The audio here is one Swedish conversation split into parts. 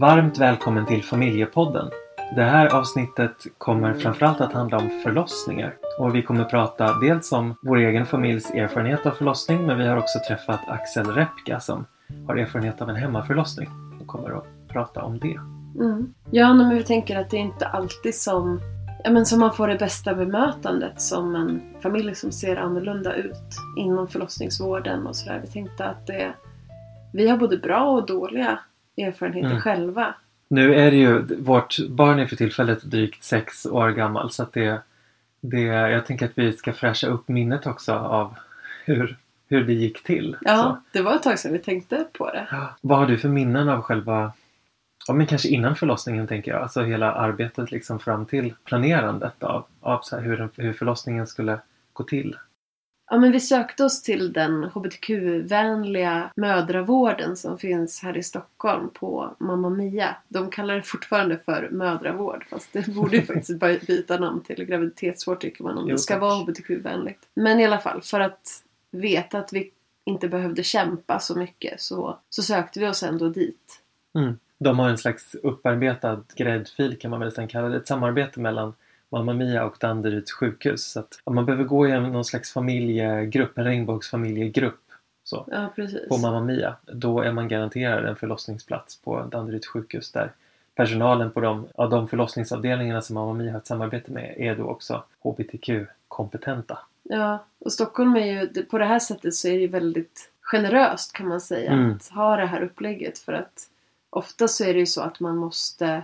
Varmt välkommen till Familjepodden. Det här avsnittet kommer framförallt att handla om förlossningar. Och vi kommer prata dels om vår egen familjs erfarenhet av förlossning men vi har också träffat Axel Repka som har erfarenhet av en hemmaförlossning och kommer att prata om det. Mm. Ja, men vi tänker att det är inte alltid som, ja, men som man får det bästa bemötandet som en familj som ser annorlunda ut inom förlossningsvården och sådär. Vi tänkte att det, vi har både bra och dåliga erfarenheter Mm. själva. Nu är det ju, vårt barn är för tillfället drygt sex år gammal så att det, det, jag tänker att vi ska fräscha upp minnet också av hur, hur det gick till. Ja, Så. det var ett tag sedan vi tänkte på det. Ja, Vad har du för minnen av själva, ja men kanske innan förlossningen tänker jag, alltså hela arbetet liksom fram till planerandet av, av så här, hur, hur förlossningen skulle gå till? Ja, men vi sökte oss till den hbtq-vänliga mödravården som finns här i Stockholm på Mamma Mia. De kallar det fortfarande för mödravård fast det borde ju faktiskt by- byta namn till graviditetsvård tycker man om Jo, det ska tack. vara hbtq-vänligt. Men i alla fall, för att veta att vi inte behövde kämpa så mycket så, så sökte vi oss ändå dit. Mm. De har en slags upparbetad gräddfil kan man väl nästan kalla det. Ett samarbete mellan Mamma Mia och Danderyds sjukhus. Så att man behöver gå igenom någon slags familjegrupp, en regnbågsfamiljegrupp så, Ja, på Mamma Mia, då är man garanterad en förlossningsplats på Danderyds sjukhus där personalen på de, ja, de förlossningsavdelningarna som Mamma Mia har ett samarbete med är då också HBTQ-kompetenta. Ja, och Stockholm är ju, på det här sättet så är det ju väldigt generöst kan man säga Mm. att ha det här upplägget för att ofta så är det ju så att man måste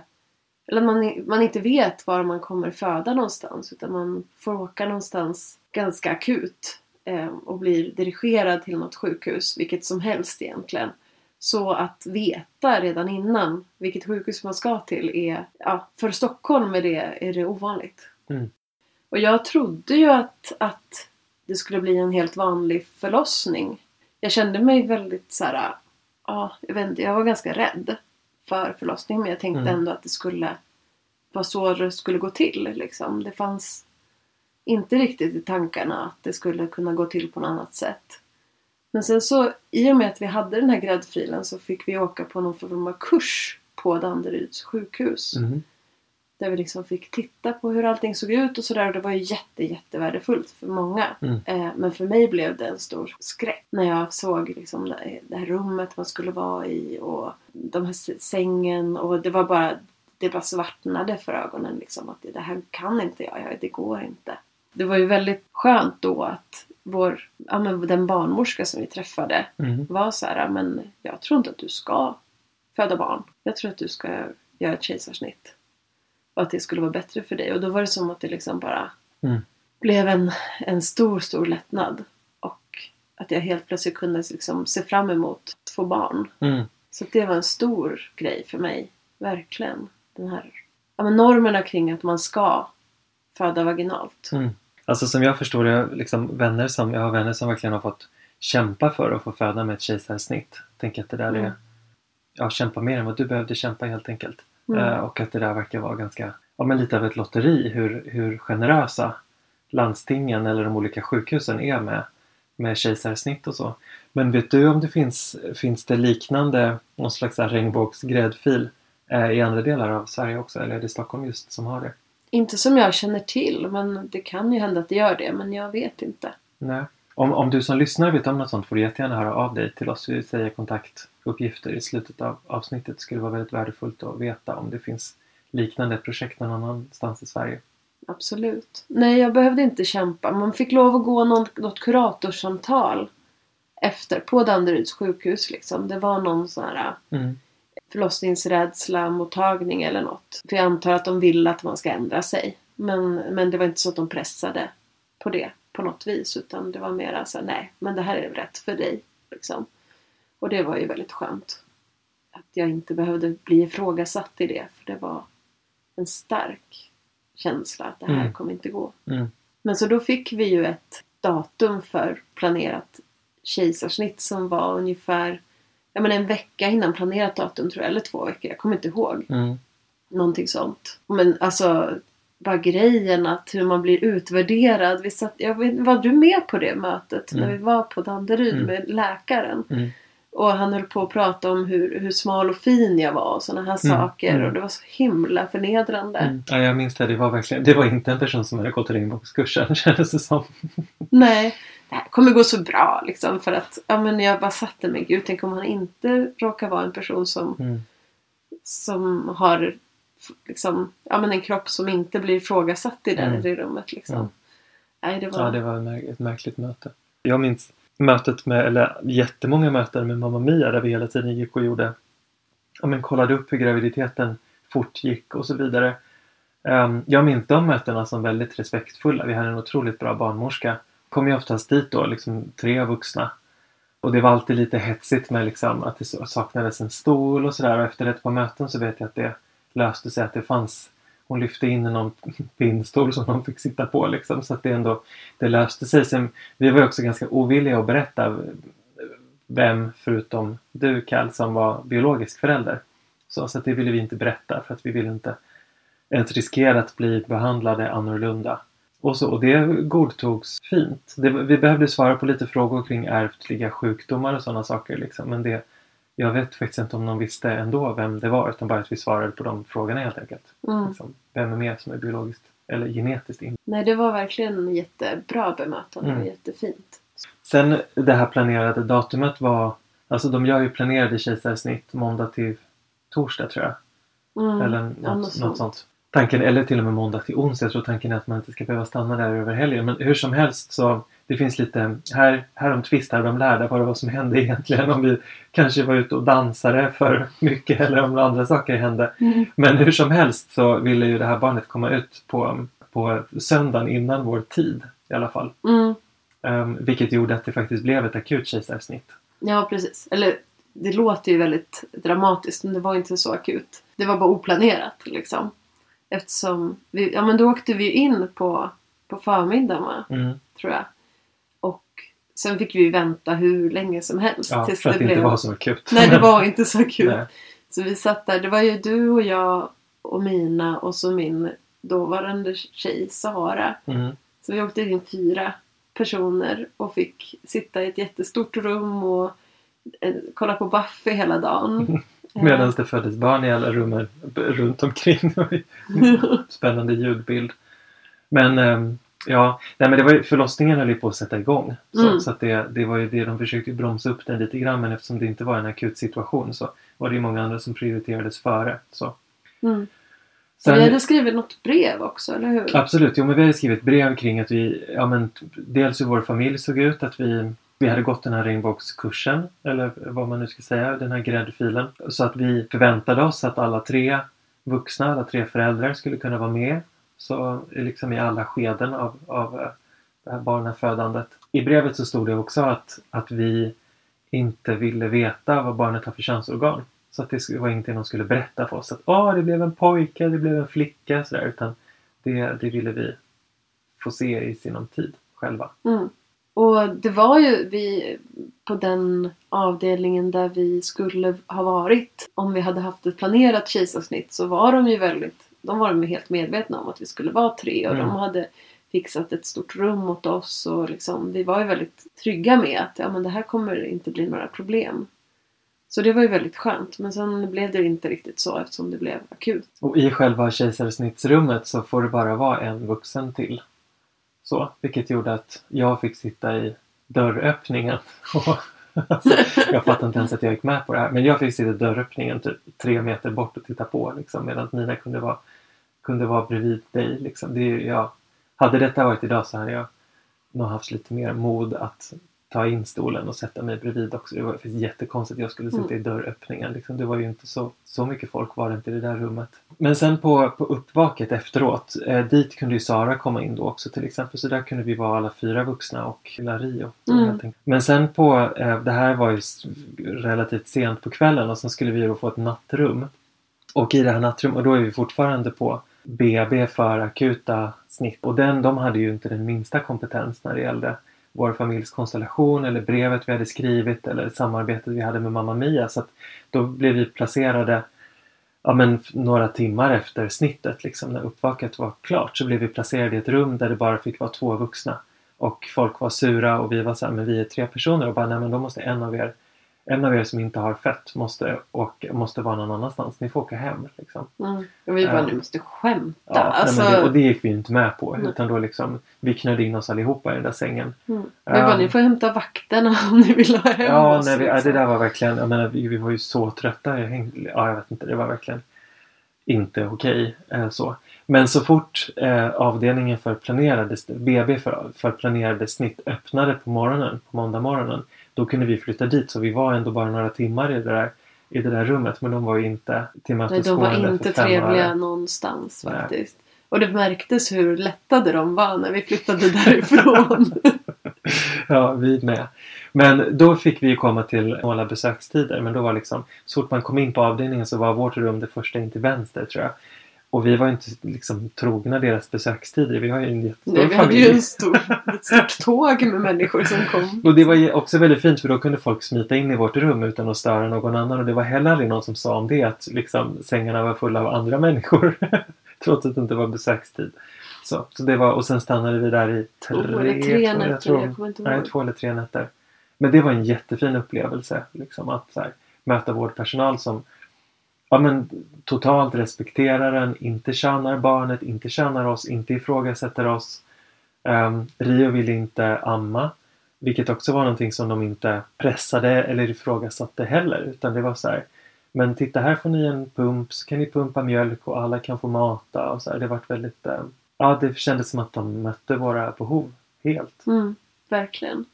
eller man, man inte vet var man kommer föda någonstans utan man får åka någonstans ganska akut eh, och blir dirigerad till något sjukhus, vilket som helst egentligen. Så att veta redan innan vilket sjukhus man ska till är, ja, för Stockholm är det, är det ovanligt. Mm. Och jag trodde ju att, att det skulle bli en helt vanlig förlossning. Jag kände mig väldigt så här, ja, jag vet inte, jag var ganska rädd för förlossning men jag tänkte Mm. ändå att det skulle vara så det skulle gå till liksom. Det fanns inte riktigt i tankarna att det skulle kunna gå till på något annat sätt. Men sen så, i och med att vi hade den här gräddfilen så fick vi åka på någon form av kurs på Danderyds sjukhus. Mhm. Där vi liksom fick titta på hur allting såg ut och sådär. Och det var ju jätte, jättevärdefullt för många. Mm. Eh, men för mig blev det en stor skräck när jag såg liksom det, det här rummet man skulle vara i och de här sängen och det var bara det bara svartnade för ögonen liksom att det, här kan inte jag, det går inte. Det var ju väldigt skönt då att vår, ja men den barnmorska som vi träffade Mhm. var så här, men jag tror inte att du ska föda barn. Jag tror att du ska göra ett kejsarsnitt. Och att det skulle vara bättre för dig. Och då var det som att det liksom bara Mm. blev en, en stor, stor lättnad. Och att jag helt plötsligt kunde liksom se fram emot att få barn. Mm. Så det var en stor grej för mig. Verkligen. Den här ja, men normerna kring att man ska föda vaginalt. Mm. Alltså som jag förstår det, liksom vänner som, jag har vänner som verkligen har fått kämpa för att få föda med ett kejsarsnitt. Tänker att det där Mm. är, ja kämpa mer än vad du behövde kämpa helt enkelt. Mm. Eh, och att det där verkar vara ganska, ja men lite av ett lotteri hur, hur generösa landstingen eller de olika sjukhusen är med, med kejsarsnitt och så. Men vet du om det finns, finns det liknande, någon slags regnbågsgräddfil eh, i andra delar av Sverige också? Eller är det Stockholm just som har det? Inte som jag känner till, men det kan ju hända att det gör det. Men jag vet inte. Nej. Om, om du som lyssnar vet om något sånt får du jättegärna höra av dig till oss. Vi säger kontaktuppgifter i slutet av avsnittet. Det skulle vara väldigt värdefullt att veta om det finns liknande projekt någon annanstans i Sverige. Absolut. Nej, jag behövde inte kämpa. Man fick lov att gå något, något kuratorsamtal efter på Danderyds sjukhus. Liksom. Det var någon sån här Mm. förlossningsrädsla mottagning eller något. För jag antar att de vill att man ska ändra sig. Men, men det var inte så att de pressade på det på något vis. Utan det var mer så här, nej, men det här är rätt för dig. Liksom. Och det var ju väldigt skönt. Att jag inte behövde bli ifrågasatt i det. För det var en stark känsla att det här Mm. kommer inte gå. Mm. Men så då fick vi ju ett datum för planerat kejsarsnitt som var ungefär ja, men en vecka innan planerat datum tror jag, eller två veckor, jag kommer inte ihåg. Mm. Någonting sånt. Men alltså, bara grejen att hur man blir utvärderad. Vi satt, jag vet, var du med på det mötet när Mm. vi var på Danderyd Mm. med läkaren? Mm. Och han höll på att prata om hur, hur smal och fin jag var och sådana här Mm, saker. mm. Och det var så himla förnedrande. Mm. Ja, jag minns det. Det var verkligen, det var inte en person som hade gått regnbågskursen kändes det som. Nej, det här kommer gå så bra liksom. För att ja, men jag bara satte mig, gud tänk om han inte råkar vara en person som, som har liksom, ja, men en kropp som inte blir ifrågasatt i det Mm. i rummet. Liksom. Mm. Nej, det var... Ja, det var ett mär- ett märkligt möte. Jag minns mötet med, eller jättemånga möten med Mamma Mia där vi hela tiden gick och gjorde, ja men kollade upp hur graviditeten fortgick och så vidare. Ehm, jag minns de mötena som väldigt respektfulla. Vi hade en otroligt bra barnmorska. Kom ju oftast dit då, liksom tre vuxna. Och det var alltid lite hetsigt med liksom att det saknades en stol och sådär. Och efter ett par möten så vet jag att det löste sig att det fanns hon lyfte in någon pinnstol som de fick sitta på liksom. Så att det ändå det löste sig. Sen, vi var ju också ganska ovilliga att berätta vem förutom du Kall som var biologisk förälder. Så, så att det ville vi inte berätta för att vi ville inte ens riskera att bli behandlade annorlunda. Och, så, och det godtogs fint. Det, vi behövde svara på lite frågor kring ärftliga sjukdomar och sådana saker. Liksom. Men det, jag vet faktiskt inte om någon visste ändå vem det var utan bara att vi svarade på de frågorna helt enkelt. Mm. Liksom, vem är mer som är biologiskt eller genetiskt in. Nej, det var verkligen jättebra bemötande och Mm. jättefint. Sen det här planerade datumet var, alltså de gör ju planerade kejsarsnitt måndag till torsdag tror jag. Mm. Eller ja, något, något något sånt. Tanken, eller till och med måndag till onsdag. Jag tror tanken är att man inte ska behöva stanna där över helgen. Men hur som helst så det finns lite, här, här om tvist, här de lärda bara vad som hände egentligen. Om vi kanske var ute och dansade för mycket eller om andra saker hände. Mm. Men hur som helst så ville ju det här barnet komma ut på, på söndagen innan vår tid i alla fall. Mm. Um, vilket gjorde att det faktiskt blev ett akut kejsarsnitt. Ja, precis. Eller det låter ju väldigt dramatiskt men det var inte så akut. Det var bara oplanerat liksom. Eftersom vi, ja men då åkte vi in på, på förmiddagen va, Mm. tror jag. Och sen fick vi vänta hur länge som helst. Ja, tills för att det inte blev... var så akut. Nej, det var inte så akut. Så vi satt där. Det var ju du och jag och Mina och så min dåvarande tjej Sara. Mm. Så vi åkte in fyra personer och fick sitta i ett jättestort rum och eh, kolla på Buffy hela dagen. Medan det föddes barn i alla rummen runt omkring. Spännande ljudbild. Men ehm, ja, nej, men det var ju, förlossningen höll ju på att sätta igång. Så, Mm. så att det, det var ju det de försökte bromsa upp den lite grann men eftersom det inte var en akut situation så var det ju många andra som prioriterades före. Så. Mm. Sen, vi hade skrivit något brev också, eller hur? Absolut, jo men vi hade skrivit brev kring att vi, ja men dels hur vår familj såg ut, att vi, vi hade gått den här regnbågskursen, eller vad man nu ska säga, den här gräddfilen. Så att vi förväntade oss att alla tre vuxna, alla tre föräldrar skulle kunna vara med. Så liksom i alla skeden av, av eh, det här barnafödandet. I brevet så stod det också att, att vi inte ville veta vad barnet har för könsorgan. Så att det var ingenting de skulle berätta för oss. Att Åh, det blev en pojke, det blev en flicka. Sådär. Utan det, det ville vi få se i sinom tid själva. Mm. Och det var ju vi på den avdelningen där vi skulle ha varit om vi hade haft ett planerat kejsarsnitt så var de ju väldigt, de var de helt medvetna om att vi skulle vara tre och Mm. de hade fixat ett stort rum åt oss och liksom, vi var ju väldigt trygga med att ja, men det här kommer inte bli några problem. Så det var ju väldigt skönt men sen blev det inte riktigt så eftersom det blev akut. Och i själva kejsarsnittsrummet så får det bara vara en vuxen till. Så, vilket gjorde att jag fick sitta i dörröppningen. Och, jag fattar inte ens att jag gick med på det här. Men jag fick sitta i dörröppningen typ tre meter bort och titta på. Liksom, medan Nina kunde vara, kunde vara bredvid dig. Liksom. Det, är ju- ja, hade detta varit idag så hade jag nog haft lite mer mod att ta in stolen och sätta mig bredvid också. Det var jättekonstigt jag skulle sitta Mm. i dörröppningen. Liksom. Det var ju inte så, så mycket folk var det inte i det där rummet. Men sen på, på uppvaket efteråt, eh, dit kunde ju Sara komma in då också till exempel. Så där kunde vi vara alla fyra vuxna och hela Rio. Mm. Men sen på, eh, det här var ju relativt sent på kvällen och sen skulle vi då få ett nattrum. Och i det här nattrummet, och då är vi fortfarande på BB för akuta snitt. Och den, de hade ju inte den minsta kompetens när det gällde vår familjs konstellation eller brevet vi hade skrivit eller samarbetet vi hade med Mamma Mia. Så att då blev vi placerade ja, men några timmar efter snittet, liksom, när uppvaket var klart, så blev vi placerade i ett rum där det bara fick vara två vuxna. Och folk var sura och vi var så här, men vi är tre personer och bara, nej men då måste en av er en av er som inte har fött måste, och, måste vara någon annanstans. Ni får åka hem. Liksom. Mm. Och vi bara, Ja. ni måste skämta. Ja, alltså, nej, det, och det gick vi inte med på. Nej. Utan då liksom, vi knödde in oss allihopa i den där sängen. mm. Vi bara, Ja. ni får hämta vakterna om ni vill ha hem Ja, oss. nej, vi, ja, liksom. det där var verkligen, jag menar, vi, vi var ju så trötta. Jag hängde, ja, jag vet inte, det var verkligen inte okej. eh, så. Men så fort eh, avdelningen för planerade, BB för, för planerade snitt öppnade på morgonen, på måndag morgonen, då kunde vi flytta dit. Så vi var ändå bara några timmar i det där, i det där rummet. Men de var ju inte Nej, de tillmötesgående var inte trevliga öre. någonstans Nej. faktiskt. Och det märktes hur lättade de var när vi flyttade därifrån. Ja, vi med. Men då fick vi ju komma till några besökstider. Men då var liksom, så fort man kom in på avdelningen så var vårt rum det första in till vänster tror jag. Och vi var inte liksom trogna deras besökstider. Vi har ju en jättestor Nej, vi hade familj. ju en stor, ett stort tåg med människor som kom. Och det var ju också väldigt fint för då kunde folk smita in i vårt rum utan att störa någon annan. Och det var heller aldrig någon som sa om det att liksom sängarna var fulla av andra människor. Trots att det inte var besökstid. Så, så det var, och sen stannade vi där i tre, eller tre tror jag, nätter, tror. jag kommer inte Nej, ihåg. två eller tre nätter. Men det var en jättefin upplevelse. Liksom, att här, möta vårdpersonal som ja, men, totalt respekterar den, inte tjänar barnet, inte tjänar oss, inte ifrågasätter oss. Um, Rio ville inte amma. Vilket också var någonting som de inte pressade eller ifrågasatte heller. Utan det var så här. Men titta här får ni en pump så kan ni pumpa mjölk och alla kan få mata. Och så här. Det varit väldigt... Ehm, ja, det kändes som att de mötte våra behov helt. Mm, verkligen.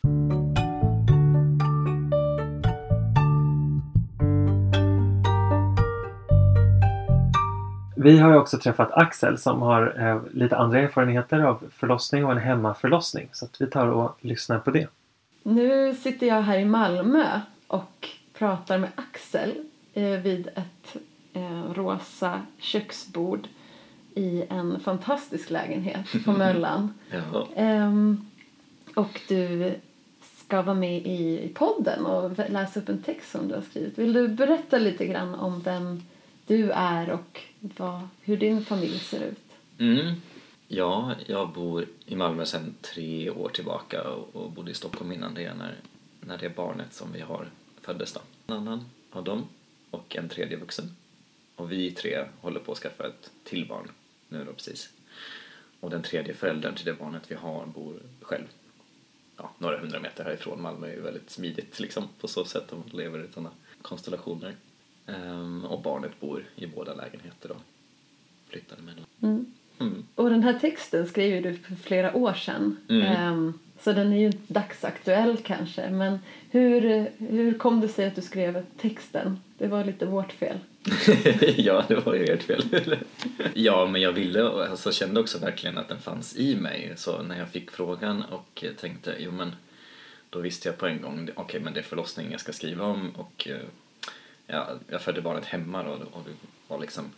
Vi har ju också träffat Axel som har eh, lite andra erfarenheter av förlossning och en hemmaförlossning. Så att vi tar och lyssnar på det. Nu sitter jag här i Malmö och pratar med Axel eh, vid ett eh, rosa köksbord i en fantastisk lägenhet på Möllan. Ja. Ehm, och du ska vara med i, i podden och läsa upp en text som du har skrivit. Vill du berätta lite grann om vem du är och vad, hur din familj ser ut? Mm. ja, jag bor i Malmö sedan tre år tillbaka och, bodde i Stockholm innan det när, när det barnet som vi har föddes då. En annan av dem och en tredje vuxen. Och vi tre håller på att skaffa ett till barn nu då precis. Och den tredje föräldern till det barnet vi har bor själv. Ja, några hundra meter härifrån. Malmö är ju väldigt smidigt liksom på så sätt om man lever i sådana konstellationer. Ehm, och barnet bor i båda lägenheter då. Flyttar emellan. Mm. Mm. Och den här texten skrev du för flera år sedan. Mm. Ehm, så den är ju inte dagsaktuell kanske. Men hur, hur kom det sig att du skrev texten? Det var lite vårt fel. ja, det var ju ert fel. ja, men jag ville, alltså kände också verkligen att den fanns i mig. Så när jag fick frågan och tänkte, jo men då visste jag på en gång, okej men det är förlossning jag ska skriva om och jag, jag födde barnet hemma då och det var liksom,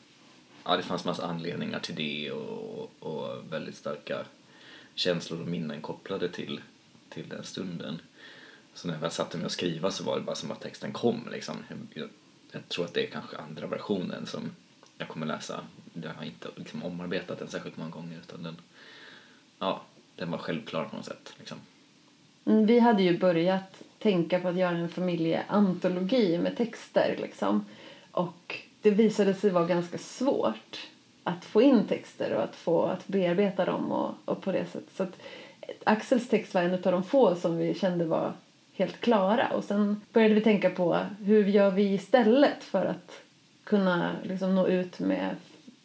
ja det fanns massa anledningar till det och, och väldigt starka känslor och minnen kopplade till, till den stunden. Så när jag väl satte mig och skriva så var det bara som att texten kom liksom. Jag, jag tror att det är kanske andra versionen som jag kommer läsa. Jag har inte liksom omarbetat den särskilt många gånger utan den, ja, den var självklar på något sätt. Liksom. Mm, vi hade ju börjat tänka på att göra en familjeantologi med texter liksom. Och det visade sig vara ganska svårt att få in texter och att få att bearbeta dem och, och på det sättet. Så att Axels text var en av de få som vi kände var helt klara. Och sen började vi tänka på hur gör vi istället för att kunna liksom nå ut med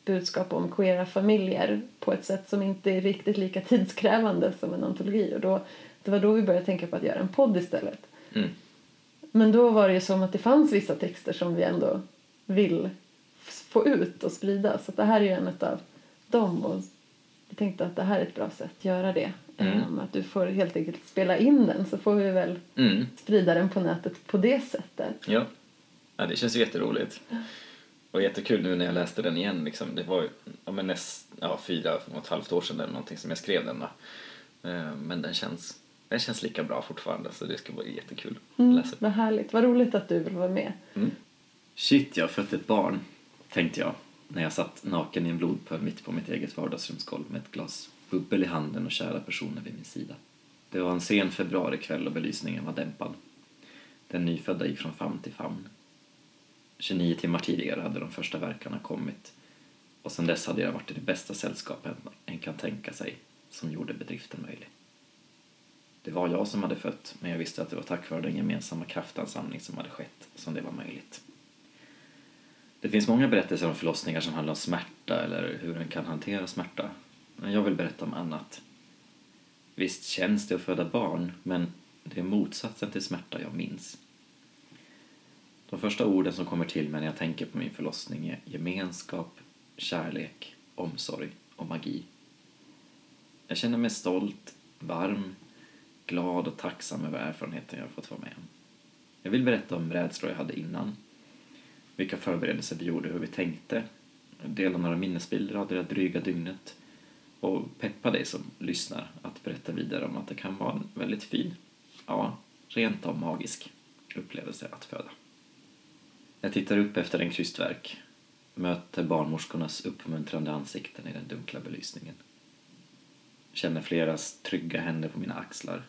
budskap om queera familjer på ett sätt som inte är riktigt lika tidskrävande som en antologi. Och då, det var då vi började tänka på att göra en podd istället. Mm. Men då var det ju som att det fanns vissa texter som vi ändå vill få ut och sprida. Så det här är ju en av dem. Och vi tänkte att det här är ett bra sätt att göra det. Mm. Att du får helt enkelt spela in den så får vi väl Mm. sprida den på nätet på det sättet. Ja. ja, det känns ju jätteroligt. Och jättekul nu när jag läste den igen. Liksom. Det var ja, men näst, ja, fyra och ett halvt år sedan eller någonting som jag skrev den. Då. Eh, Men den känns, den känns lika bra fortfarande så det ska vara jättekul att Mm, läsa. vad härligt. Vad roligt att du vill vara med. Mm. Shit, jag har fött ett barn, tänkte jag när jag satt naken i en blodpöl mitt på mitt eget vardagsrumsgolv med ett glas bubbel i handen och kära personer vid min sida. Det var en sen februarikväll och belysningen var dämpad. Den nyfödda gick från famn till famn. 29 timmar tidigare hade de första verkarna kommit och sedan dess hade jag varit i det bästa sällskapet en kan tänka sig som gjorde bedriften möjlig. Det var jag som hade fött, men jag visste att det var tack vare den gemensamma kraftansamling som hade skett som det var möjligt. Det finns många berättelser om förlossningar som handlar om smärta eller hur en kan hantera smärta. Men jag vill berätta om annat. Visst känns det att föda barn, men det är motsatsen till smärta jag minns. De första orden som kommer till mig när jag tänker på min förlossning är gemenskap, kärlek, omsorg och magi. Jag känner mig stolt, varm, glad och tacksam över erfarenheten jag fått vara med om. Jag vill berätta om rädslor jag hade innan, vilka förberedelser vi gjorde, hur vi tänkte, dela några minnesbilder av det där dryga dygnet och peppa dig som lyssnar att berätta vidare om att det kan vara en väldigt fin, ja, rent av magisk upplevelse att föda. Jag tittar upp efter en krystverk, möter barnmorskornas uppmuntrande ansikten i den dunkla belysningen. Känner fleras trygga händer på mina axlar,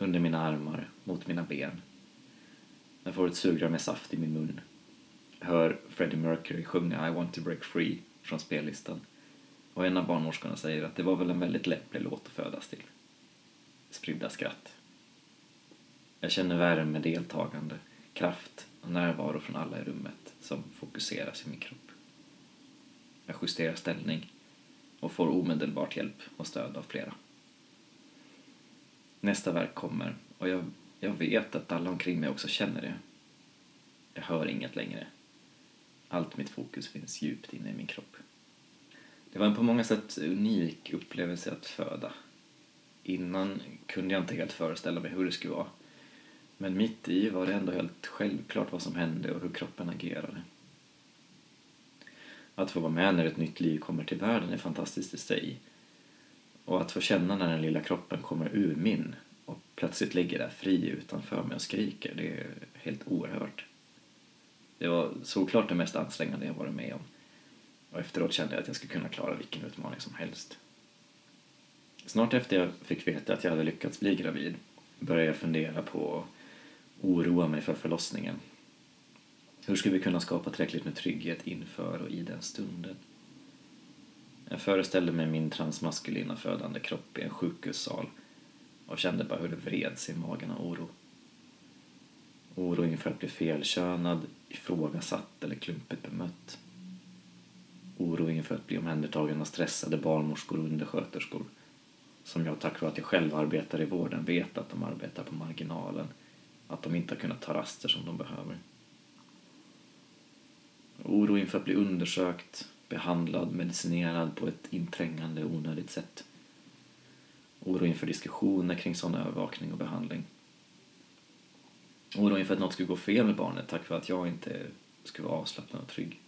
under mina armar, mot mina ben. Jag får ett sugrör med saft i min mun. Hör Freddie Mercury sjunga I want to break free från spellistan. Och en av barnmorskorna säger att det var väl en väldigt lämplig låt att födas till. Spridda skratt. Jag känner värme, deltagande, kraft och närvaro från alla i rummet som fokuseras i min kropp. Jag justerar ställning och får omedelbart hjälp och stöd av flera. Nästa verk kommer och jag, jag vet att alla omkring mig också känner det. Jag hör inget längre. Allt mitt fokus finns djupt inne i min kropp. Det var en på många sätt unik upplevelse att föda. Innan kunde jag inte helt föreställa mig hur det skulle vara. Men mitt i var det ändå helt självklart vad som hände och hur kroppen agerade. Att få vara med när ett nytt liv kommer till världen är fantastiskt i sig. Och att få känna när den lilla kroppen kommer ur min och plötsligt ligger där fri utanför mig och skriker, det är helt oerhört. Det var såklart det mest ansträngande jag varit med om. Och efteråt kände jag att jag skulle kunna klara vilken utmaning som helst. Snart efter jag fick veta att jag hade lyckats bli gravid började jag fundera på och oroa mig för förlossningen. Hur skulle vi kunna skapa tillräckligt med trygghet inför och i den stunden? Jag föreställde mig min transmaskulina födande kropp i en sjukhussal och kände bara hur det vreds i magen av oro. Oro inför att bli felkönad, ifrågasatt eller klumpigt bemött. Oro inför att bli omhändertagen av stressade barnmorskor och undersköterskor som jag tack vare att jag själv arbetar i vården vet att de arbetar på marginalen, att de inte har kunnat ta raster som de behöver. Oro inför att bli undersökt, behandlad, medicinerad på ett inträngande onödigt sätt. Oro inför diskussioner kring sån övervakning och behandling. Oro inför att något skulle gå fel med barnet tack vare att jag inte skulle vara avslappnad och trygg.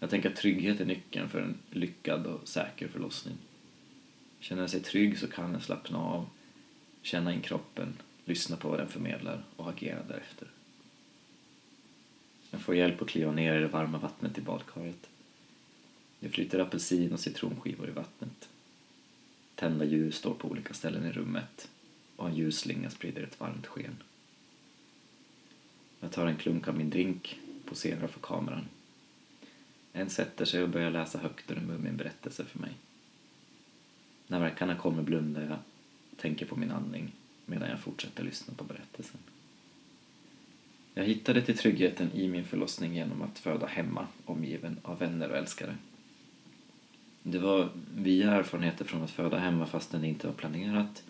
Jag tänker att trygghet är nyckeln för en lyckad och säker förlossning. Känner jag sig trygg så kan jag slappna av, känna in kroppen, lyssna på vad den förmedlar och agera därefter. Jag får hjälp att kliva ner i det varma vattnet i badkaret. Det flyter apelsin och citronskivor i vattnet. Tända ljus står på olika ställen i rummet och en ljusslinga sprider ett varmt sken. Jag tar en klunk av min drink, poserar för kameran. En sätter sig och börjar läsa högt ur en Mumin-berättelse för mig. När verkarna kommer blundar jag, tänker på min andning medan jag fortsätter lyssna på berättelsen. Jag hittade till tryggheten i min förlossning genom att föda hemma, omgiven av vänner och älskare. Det var via erfarenheter från att föda hemma fastän det inte var planerat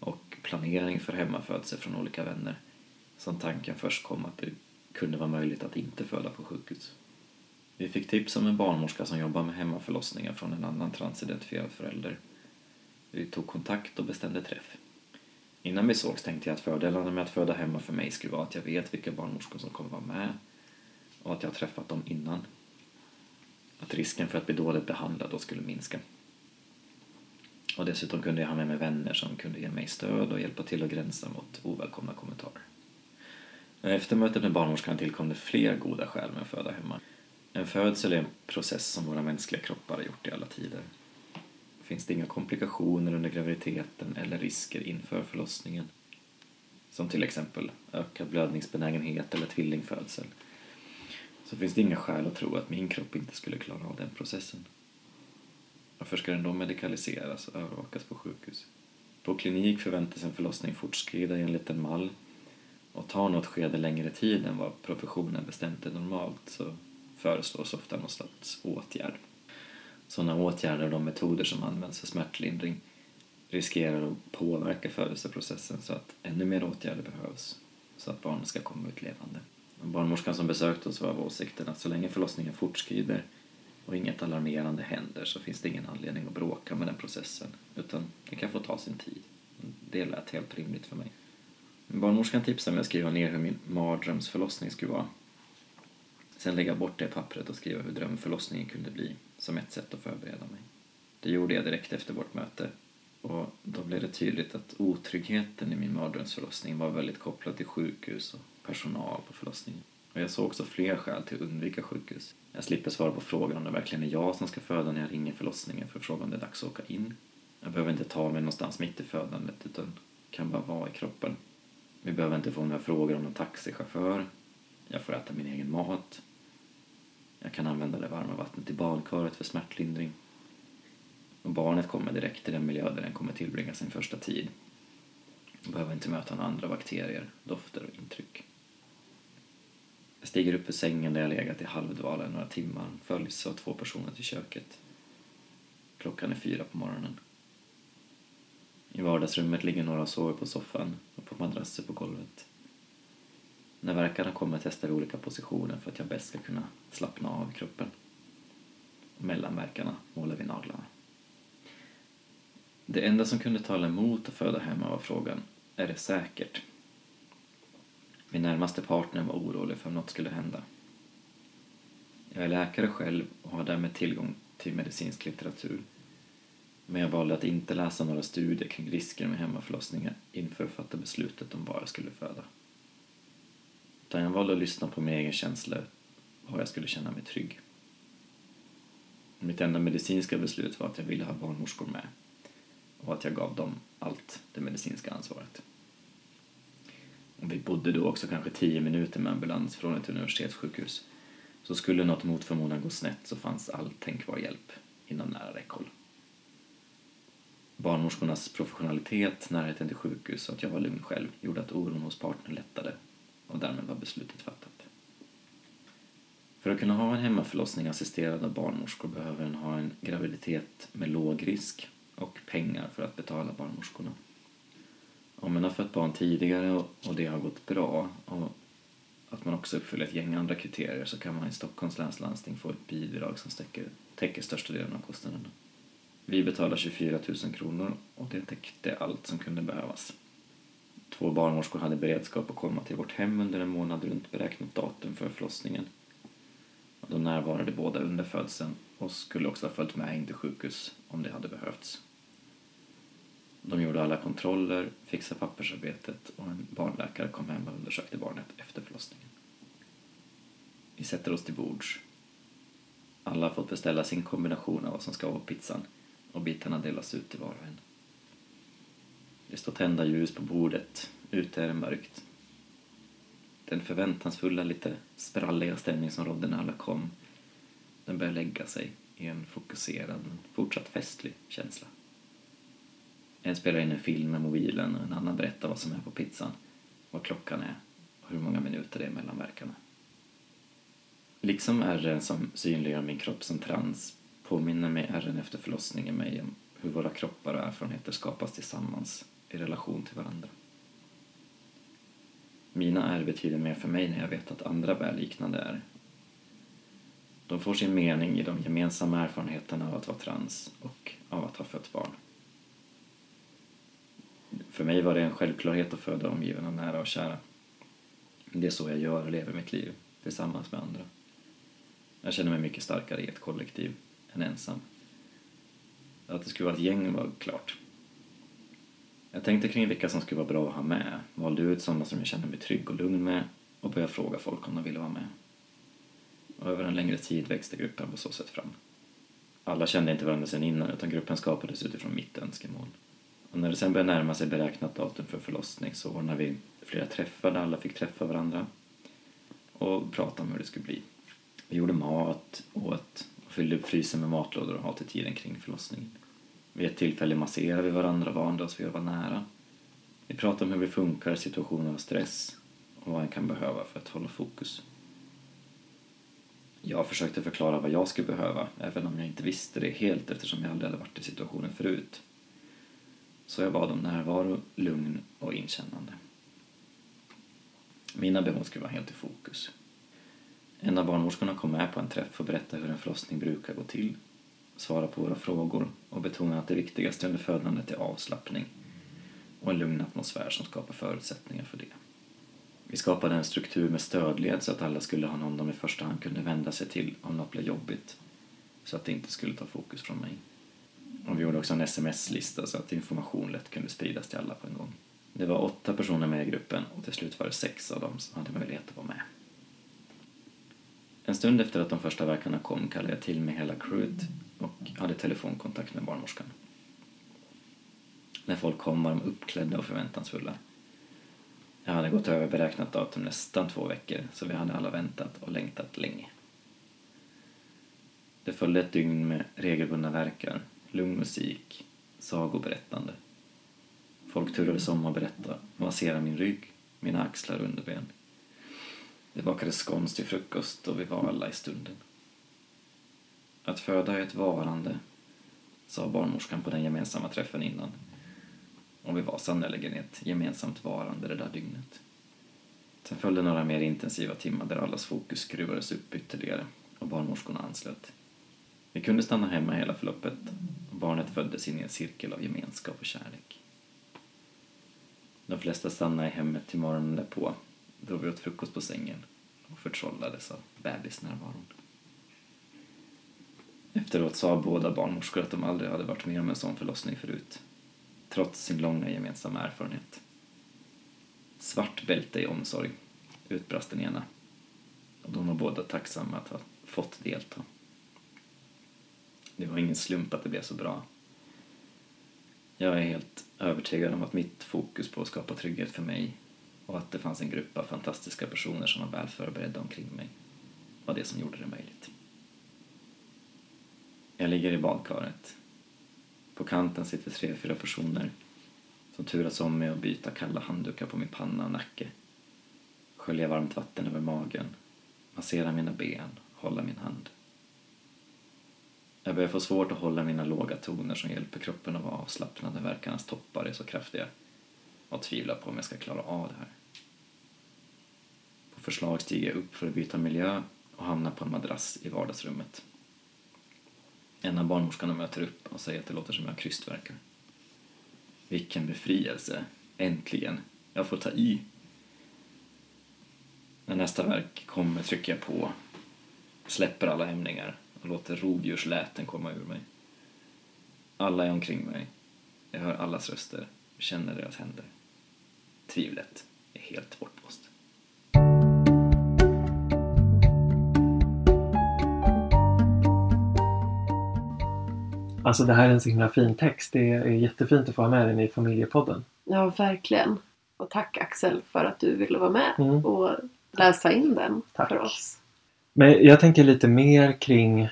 och planering för hemmafödsel från olika vänner som tanken först kom att det kunde vara möjligt att inte föda på sjukhus. Vi fick tips om en barnmorska som jobbar med hemmaförlossningar från en annan transidentifierad förälder. Vi tog kontakt och bestämde träff. Innan vi sågs tänkte jag att fördelarna med att föda hemma för mig skulle vara att jag vet vilka barnmorskor som kommer vara med och att jag har träffat dem innan. Att risken för att bli dåligt behandlad då skulle minska. Och dessutom kunde jag ha med mig vänner som kunde ge mig stöd och hjälpa till att gränsa mot ovälkomna kommentarer. Efter mötet med barnmorskan tillkom det fler goda skäl med att föda hemma. En födsel är en process som våra mänskliga kroppar har gjort i alla tider finns det inga komplikationer under graviditeten eller risker inför förlossningen. som till exempel ökad blödningsbenägenhet eller tvillingfödsel, så finns det inga skäl att tro att min kropp inte skulle klara av den processen. Varför ska den då medikaliseras och övervakas på sjukhus? På klinik förväntas en förlossning fortskrida enligt en mall och tar något skede längre tid än vad professionen bestämt är normalt så föreslås ofta någon slags åtgärd. Sådana åtgärder och de metoder som används för smärtlindring riskerar att påverka födelseprocessen så att ännu mer åtgärder behövs så att barnet ska komma ut levande. Barnmorskan som besökte oss var av åsikten att så länge förlossningen fortskrider och inget alarmerande händer så finns det ingen anledning att bråka med den processen utan det kan få ta sin tid. Det lät helt rimligt för mig. Barnmorskan tipsade mig att skriva ner hur min mardrömsförlossning skulle vara. Sen lägga bort det pappret och skriva hur drömförlossningen kunde bli som ett sätt att förbereda mig. Det gjorde jag direkt efter vårt möte och då blev det tydligt att otryggheten i min mardrömsförlossning var väldigt kopplad till sjukhus och personal på förlossningen. Och jag såg också fler skäl till att undvika sjukhus. Jag slipper svara på frågan om det verkligen är jag som ska föda när jag ringer förlossningen för att fråga om det är dags att åka in. Jag behöver inte ta mig någonstans mitt i födandet utan kan bara vara i kroppen. Vi behöver inte få några frågor om någon taxichaufför. Jag får äta min egen mat. Jag kan använda det varma vattnet i badkaret för smärtlindring. Och barnet kommer direkt till den miljö där den kommer tillbringa sin första tid. Jag behöver inte möta några andra bakterier, dofter och intryck. Jag stiger upp ur sängen där jag legat i halvdvala några timmar, följs av två personer till köket. Klockan är fyra på morgonen. I vardagsrummet ligger några och sover på soffan och på madrasser på golvet. När verkarna kommer testar vi olika positioner för att jag bäst ska kunna slappna av i kroppen. Mellan verkarna målar vi naglarna. Det enda som kunde tala emot att föda hemma var frågan, är det säkert? Min närmaste partner var orolig för om något skulle hända. Jag är läkare själv och har därmed tillgång till medicinsk litteratur. Men jag valde att inte läsa några studier kring risker med hemmaförlossningar inför att fatta beslutet om var jag skulle föda. Utan jag valde att lyssna på min egen känsla var jag skulle känna mig trygg. Mitt enda medicinska beslut var att jag ville ha barnmorskor med och att jag gav dem allt det medicinska ansvaret. Och vi bodde då också kanske tio minuter med ambulans från ett universitetssjukhus. Så skulle något mot förmodan gå snett så fanns all tänkbar hjälp inom nära räckhåll. Barnmorskornas professionalitet, närheten till sjukhus och att jag var lugn själv gjorde att oron hos partnern lättade och därmed var beslutet fattat. För att kunna ha en hemmaförlossning assisterad av barnmorskor behöver en ha en graviditet med låg risk och pengar för att betala barnmorskorna. Om man har fött barn tidigare och det har gått bra och att man också uppfyller ett gäng andra kriterier så kan man i Stockholms läns landsting få ett bidrag som täcker, täcker största delen av kostnaderna. Vi betalade 24 000 kronor och det täckte allt som kunde behövas. Två barnmorskor hade beredskap att komma till vårt hem under en månad runt beräknat datum för förlossningen. De närvarade båda under födseln och skulle också ha följt med in till sjukhus om det hade behövts. De gjorde alla kontroller, fixade pappersarbetet och en barnläkare kom hem och undersökte barnet efter förlossningen. Vi sätter oss till bords. Alla har fått beställa sin kombination av vad som ska vara på pizzan och bitarna delas ut till var och en. Det står tända ljus på bordet, ute är det mörkt. Den förväntansfulla, lite spralliga stämning som rådde när alla kom, den börjar lägga sig i en fokuserad, men fortsatt festlig känsla. En spelar in en film med mobilen och en annan berättar vad som är på pizzan, vad klockan är och hur många minuter det är mellan verkarna. Liksom ärren som synliggör min kropp som trans påminner mig ärren efter förlossningen mig om hur våra kroppar och erfarenheter skapas tillsammans i relation till varandra. Mina ärr betyder mer för mig när jag vet att andra bär liknande ärr. De får sin mening i de gemensamma erfarenheterna av att vara trans och av att ha fött barn. För mig var det en självklarhet att föda omgiven av nära och kära. Det är så jag gör och lever mitt liv, tillsammans med andra. Jag känner mig mycket starkare i ett kollektiv än ensam. Att det skulle vara ett gäng var klart. Jag tänkte kring vilka som skulle vara bra att ha med, valde ut sådana som jag kände mig trygg och lugn med och började fråga folk om de ville vara med. Och över en längre tid växte gruppen på så sätt fram. Alla kände inte varandra sedan innan utan gruppen skapades utifrån mitt önskemål. Och när det sen började närma sig beräknat datum för förlossning så ordnade vi flera träffar där alla fick träffa varandra och prata om hur det skulle bli. Vi gjorde mat, åt och fyllde upp frysen med matlådor och ha till tiden kring förlossningen. Vid ett tillfälle masserar vi varandra och vande oss vid att vara nära. Vi pratar om hur vi funkar i situationer av stress och vad en kan behöva för att hålla fokus. Jag försökte förklara vad jag skulle behöva, även om jag inte visste det helt eftersom jag aldrig hade varit i situationen förut. Så jag bad om närvaro, lugn och inkännande. Mina behov skulle vara helt i fokus. En av barnmorskorna kom med på en träff och berättade hur en förlossning brukar gå till, svara på våra frågor och betona att det viktigaste under födandet är avslappning och en lugn atmosfär som skapar förutsättningar för det. Vi skapade en struktur med stödled så att alla skulle ha någon de i första hand kunde vända sig till om något blev jobbigt, så att det inte skulle ta fokus från mig. Och vi gjorde också en sms-lista så att information lätt kunde spridas till alla på en gång. Det var åtta personer med i gruppen och till slut var det sex av dem som hade möjlighet att vara med. En stund efter att de första verkarna kom kallade jag till mig hela crewet och hade telefonkontakt med barnmorskan. När folk kom var de uppklädda och förväntansfulla. Jag hade gått över beräknat datum nästan två veckor så vi hade alla väntat och längtat länge. Det följde ett dygn med regelbundna verkar, lugn musik, sagoberättande. Folk turades om att berätta och massera min rygg, mina axlar och underben. Det bakades scones till frukost och vi var alla i stunden. Att föda är ett varande, sa barnmorskan på den gemensamma träffen innan. Och vi var sannerligen ett gemensamt varande det där dygnet. Sen följde några mer intensiva timmar där allas fokus skruvades upp ytterligare och barnmorskorna anslöt. Vi kunde stanna hemma hela förloppet och barnet föddes in i en cirkel av gemenskap och kärlek. De flesta stannade i hemmet till morgonen därpå då vi åt frukost på sängen och förtrollades av bebisnärvaron. Efteråt sa båda barnmorskor att de aldrig hade varit med om en sån förlossning förut, trots sin långa gemensamma erfarenhet. Svart bälte i omsorg, utbrast den ena. Och de var båda tacksamma att ha fått delta. Det var ingen slump att det blev så bra. Jag är helt övertygad om att mitt fokus på att skapa trygghet för mig och att det fanns en grupp av fantastiska personer som var väl förberedda omkring mig var det som gjorde det möjligt. Jag ligger i badkaret. På kanten sitter tre, fyra personer som turas om med att byta kalla handdukar på min panna och nacke, skölja varmt vatten över magen, massera mina ben, hålla min hand. Jag börjar få svårt att hålla mina låga toner som hjälper kroppen att vara avslappnad när verkarnas toppar är så kraftiga och tvivlar på om jag ska klara av det här. På förslag stiger jag upp för att byta miljö och hamnar på en madrass i vardagsrummet. En av barnmorskorna möter upp och säger att det låter som jag krystverkar. Vilken befrielse! Äntligen! Jag får ta i. När nästa verk kommer trycker jag på, släpper alla hämningar och låter rovdjursläten komma ur mig. Alla är omkring mig. Jag hör allas röster känner deras händer. Tvivlet är helt bortblåst. Alltså det här är en så himla fin text. Det är jättefint att få ha med den i familjepodden. Ja, verkligen. Och tack Axel för att du ville vara med Mm. och läsa in den Tack. för oss. Men jag tänker lite mer kring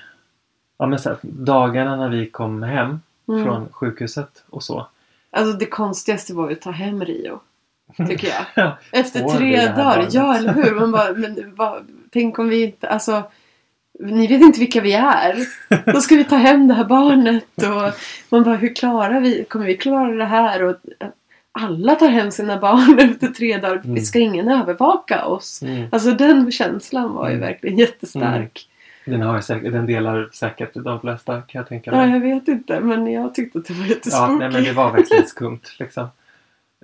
ja, men så här, dagarna när vi kom hem Mm. från sjukhuset och så. Alltså det konstigaste var ju att ta hem Rio. Tycker jag. Ja. Efter tre dagar. barnet? Ja, eller hur? Man bara, men vad, tänk om vi inte, alltså ni vet inte vilka vi är. Då ska vi ta hem det här barnet och man bara, hur klarar vi, kommer vi klara det här? Och alla tar hem sina barn efter tre dagar. Mm. Ska ingen övervaka oss? Mm. Alltså den känslan var ju Mm. verkligen jättestark. Den, har säkert, den delar säkert de flesta kan jag tänka Ja, mig. jag vet inte men jag tyckte att det var Ja, jättespooky. nej, men det var verkligen skumt. Liksom.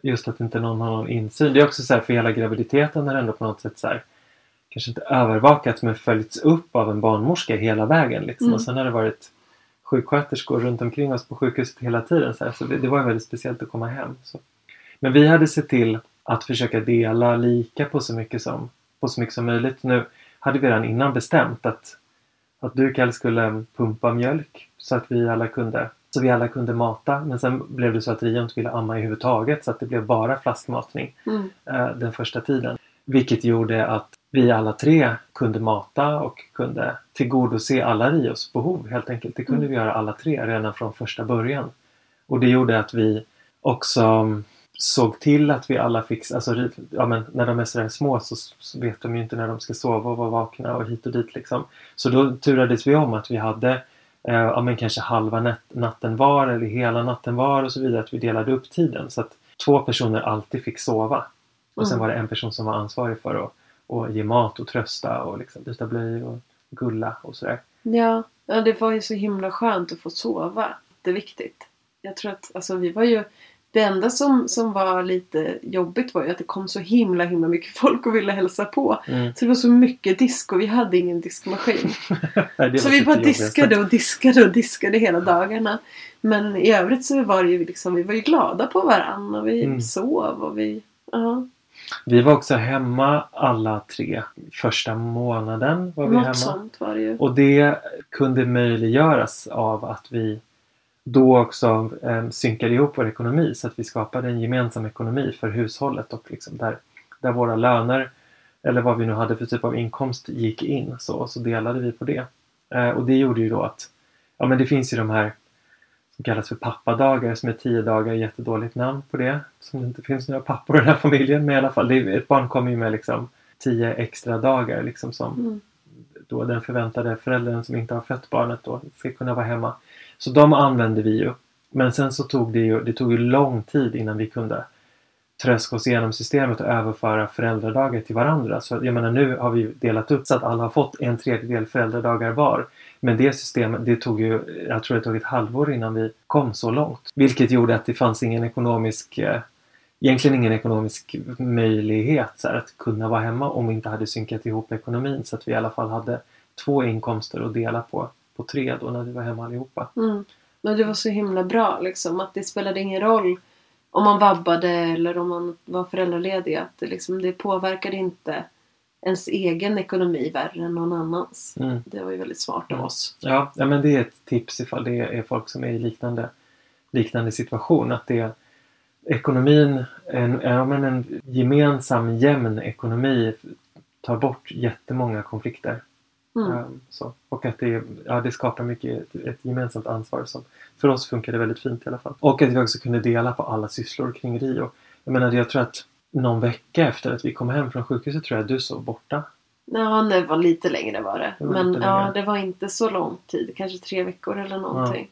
Just att inte någon har någon insyn. Det är också så här för hela graviditeten det ändå på något sätt så här, kanske inte övervakats men följts upp av en barnmorska hela vägen. Liksom. Mm. Och sen har det varit sjuksköterskor runt omkring oss på sjukhuset hela tiden. Så, så det, det var väldigt speciellt att komma hem. Så. Men vi hade sett till att försöka dela lika på så mycket som, på så mycket som möjligt. Nu hade vi redan innan bestämt att, att du Kalle skulle pumpa mjölk så att vi alla kunde Så vi alla kunde mata men sen blev det så att Rio inte ville amma överhuvudtaget så att det blev bara flaskmatning Mm. eh, den första tiden. Vilket gjorde att vi alla tre kunde mata och kunde tillgodose alla Rios behov helt enkelt. Det kunde Mm. vi göra alla tre redan från första början. Och det gjorde att vi också mm, såg till att vi alla fick, alltså ja, men när de är sådär små så, vet de ju inte när de ska sova och vara vakna och hit och dit liksom. Så då turades vi om att vi hade eh, ja, men kanske halva nat- natten var eller hela natten var och så vidare. Att vi delade upp tiden så att två personer alltid fick sova. Och sen Mm. var det en person som var ansvarig för att, att ge mat och trösta och liksom byta blöjor och gulla och sådär. Ja, ja, det var ju så himla skönt att få sova. Det är viktigt. Jag tror att alltså, vi var ju... Det enda som, som var lite jobbigt var ju att det kom så himla himla mycket folk och ville hälsa på. Mm. Så det var så mycket disk och vi hade ingen diskmaskin. Nej, så vi bara diskade och diskade och diskade hela dagarna. Men i övrigt så var det ju liksom, vi var ju glada på varandra och vi Mm. sov och vi... Ja, Vi var också hemma alla tre. Första månaden var vi något hemma. sånt var det ju. Och det kunde möjliggöras av att vi då också eh, synkade ihop vår ekonomi så att vi skapade en gemensam ekonomi för hushållet och liksom där, där våra löner eller vad vi nu hade för typ av inkomst gick in så, så delade vi på det. Eh, och det gjorde ju då att ja men det finns ju de här som kallas för pappadagar som är tio dagar, jättedåligt namn på det. Som det inte finns några pappor i den här familjen men i alla fall, är- ett barn kommer ju med liksom tio extra dagar liksom som Mm. då den förväntade föräldern som inte har fött barnet då ska kunna vara hemma. Så de använde vi ju. Men sen så tog det ju, det tog ju lång tid innan vi kunde tröska oss igenom systemet och överföra föräldradagar till varandra. Så jag menar nu har vi ju delat upp så att alla har fått en tredjedel föräldradagar var. Men det systemet, det tog ju, jag tror det tog ett halvår innan vi kom så långt. Vilket gjorde att det fanns ingen ekonomisk eh, egentligen ingen ekonomisk möjlighet så här, att kunna vara hemma om vi inte hade synkat ihop ekonomin så att vi i alla fall hade två inkomster att dela på på tre då när vi var hemma allihopa. Mm. Men det var så himla bra liksom att det spelade ingen roll om man vabbade eller om man var föräldraledig. Att det, liksom, det påverkade inte ens egen ekonomi värre än någon annans. Mm. Det var ju väldigt smart av Mm. oss. Ja, ja, men det är ett tips ifall det är folk som är i liknande, liknande situation. Att det ekonomin, en, ja, men en gemensam jämn ekonomi tar bort jättemånga konflikter. Mm. Ehm, så. Och att det, ja, det skapar mycket ett, ett gemensamt ansvar. Som, för oss funkar det väldigt fint i alla fall. Och att vi också kunde dela på alla sysslor kring Rio. Jag menar, jag tror att någon vecka efter att vi kom hem från sjukhuset tror jag att du sov borta. Ja, det var lite längre var det. Det var men ja, det var inte så lång tid. Kanske tre veckor eller någonting.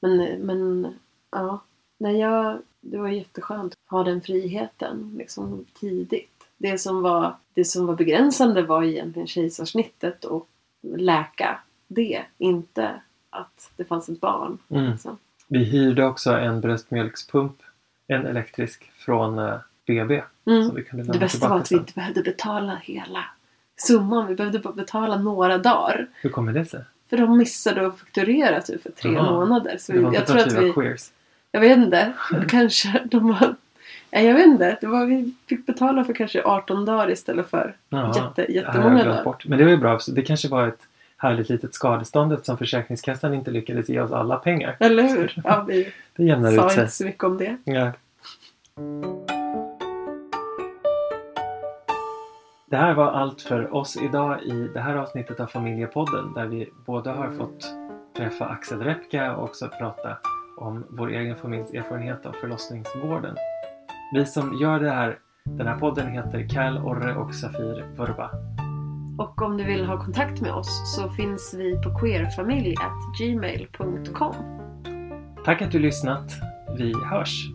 Men, men ja, nej, jag, det var jätteskönt att ha den friheten liksom tidigt. Det som var, det som var begränsande var egentligen kejsarsnittet och läka det. Inte att det fanns ett barn. Mm. Liksom. Vi hyrde också en bröstmjölkspump, en elektrisk, från eh, BB. Mm. Vi kunde Det bästa var att vi inte behövde betala hela summan. Vi behövde bara betala några dagar. Hur kommer det sig? För de missade att fakturera typ för tre Jaha. månader. Så vi, jag tror att vi queers. Jag vet inte. Kanske de var... Jag vet inte. Det var, vi fick betala för kanske 18 dagar istället för jätte, jättemånga dagar. bort. Men det var ju bra. Det kanske var ett härligt litet skadestånd eftersom Försäkringskassan inte lyckades ge oss alla pengar. Eller hur? Ja, vi Det jämnar ut sa sig. inte så mycket om det. Ja. Det här var allt för oss idag i det här avsnittet av Familjepodden där vi båda har fått träffa Axel Repka och också prata om vår egen familjs erfarenhet av förlossningsvården. Vi som gör det här, den här podden heter Cal Orre och Safir Vurba. Och om du vill ha kontakt med oss så finns vi på queerfamilj.gmail.com. Tack att du lyssnat. Vi hörs!